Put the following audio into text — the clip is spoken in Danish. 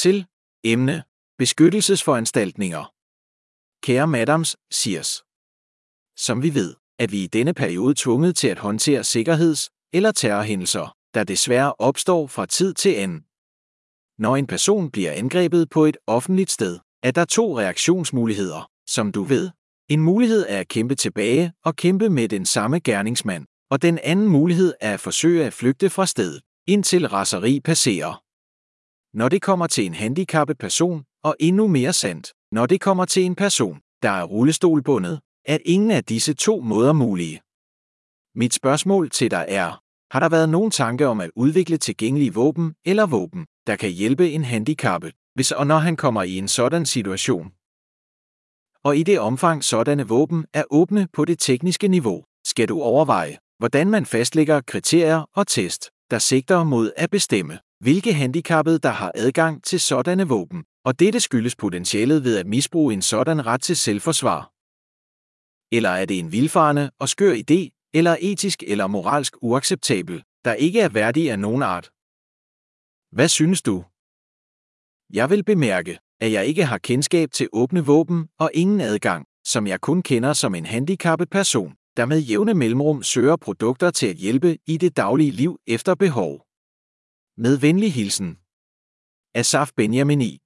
til emne Beskyttelsesforanstaltninger. Kære Madams, Sirs. Som vi ved, er vi i denne periode tvunget til at håndtere sikkerheds- eller terrorhændelser, der desværre opstår fra tid til anden. Når en person bliver angrebet på et offentligt sted, er der to reaktionsmuligheder, som du ved. En mulighed er at kæmpe tilbage og kæmpe med den samme gerningsmand, og den anden mulighed er at forsøge at flygte fra stedet, indtil raseri passerer. Når det kommer til en handicappet person, og endnu mere sandt, når det kommer til en person, der er rullestolbundet, at ingen af disse to måder mulige. Mit spørgsmål til dig er, har der været nogen tanke om at udvikle tilgængelige våben eller våben, der kan hjælpe en handicappet, hvis og når han kommer i en sådan situation? Og i det omfang sådanne våben er åbne på det tekniske niveau, skal du overveje, hvordan man fastlægger kriterier og test, der sigter mod at bestemme, hvilke handicappede der har adgang til sådanne våben, og dette skyldes potentialet ved at misbruge en sådan ret til selvforsvar. Eller er det en vilfarende og skør idé, eller etisk eller moralsk uacceptabel, der ikke er værdig af nogen art? Hvad synes du? Jeg vil bemærke, at jeg ikke har kendskab til åbne våben og ingen adgang, som jeg kun kender som en handicappet person, der med jævne mellemrum søger produkter til at hjælpe i det daglige liv efter behov. Med venlig hilsen. Asaf Benjamini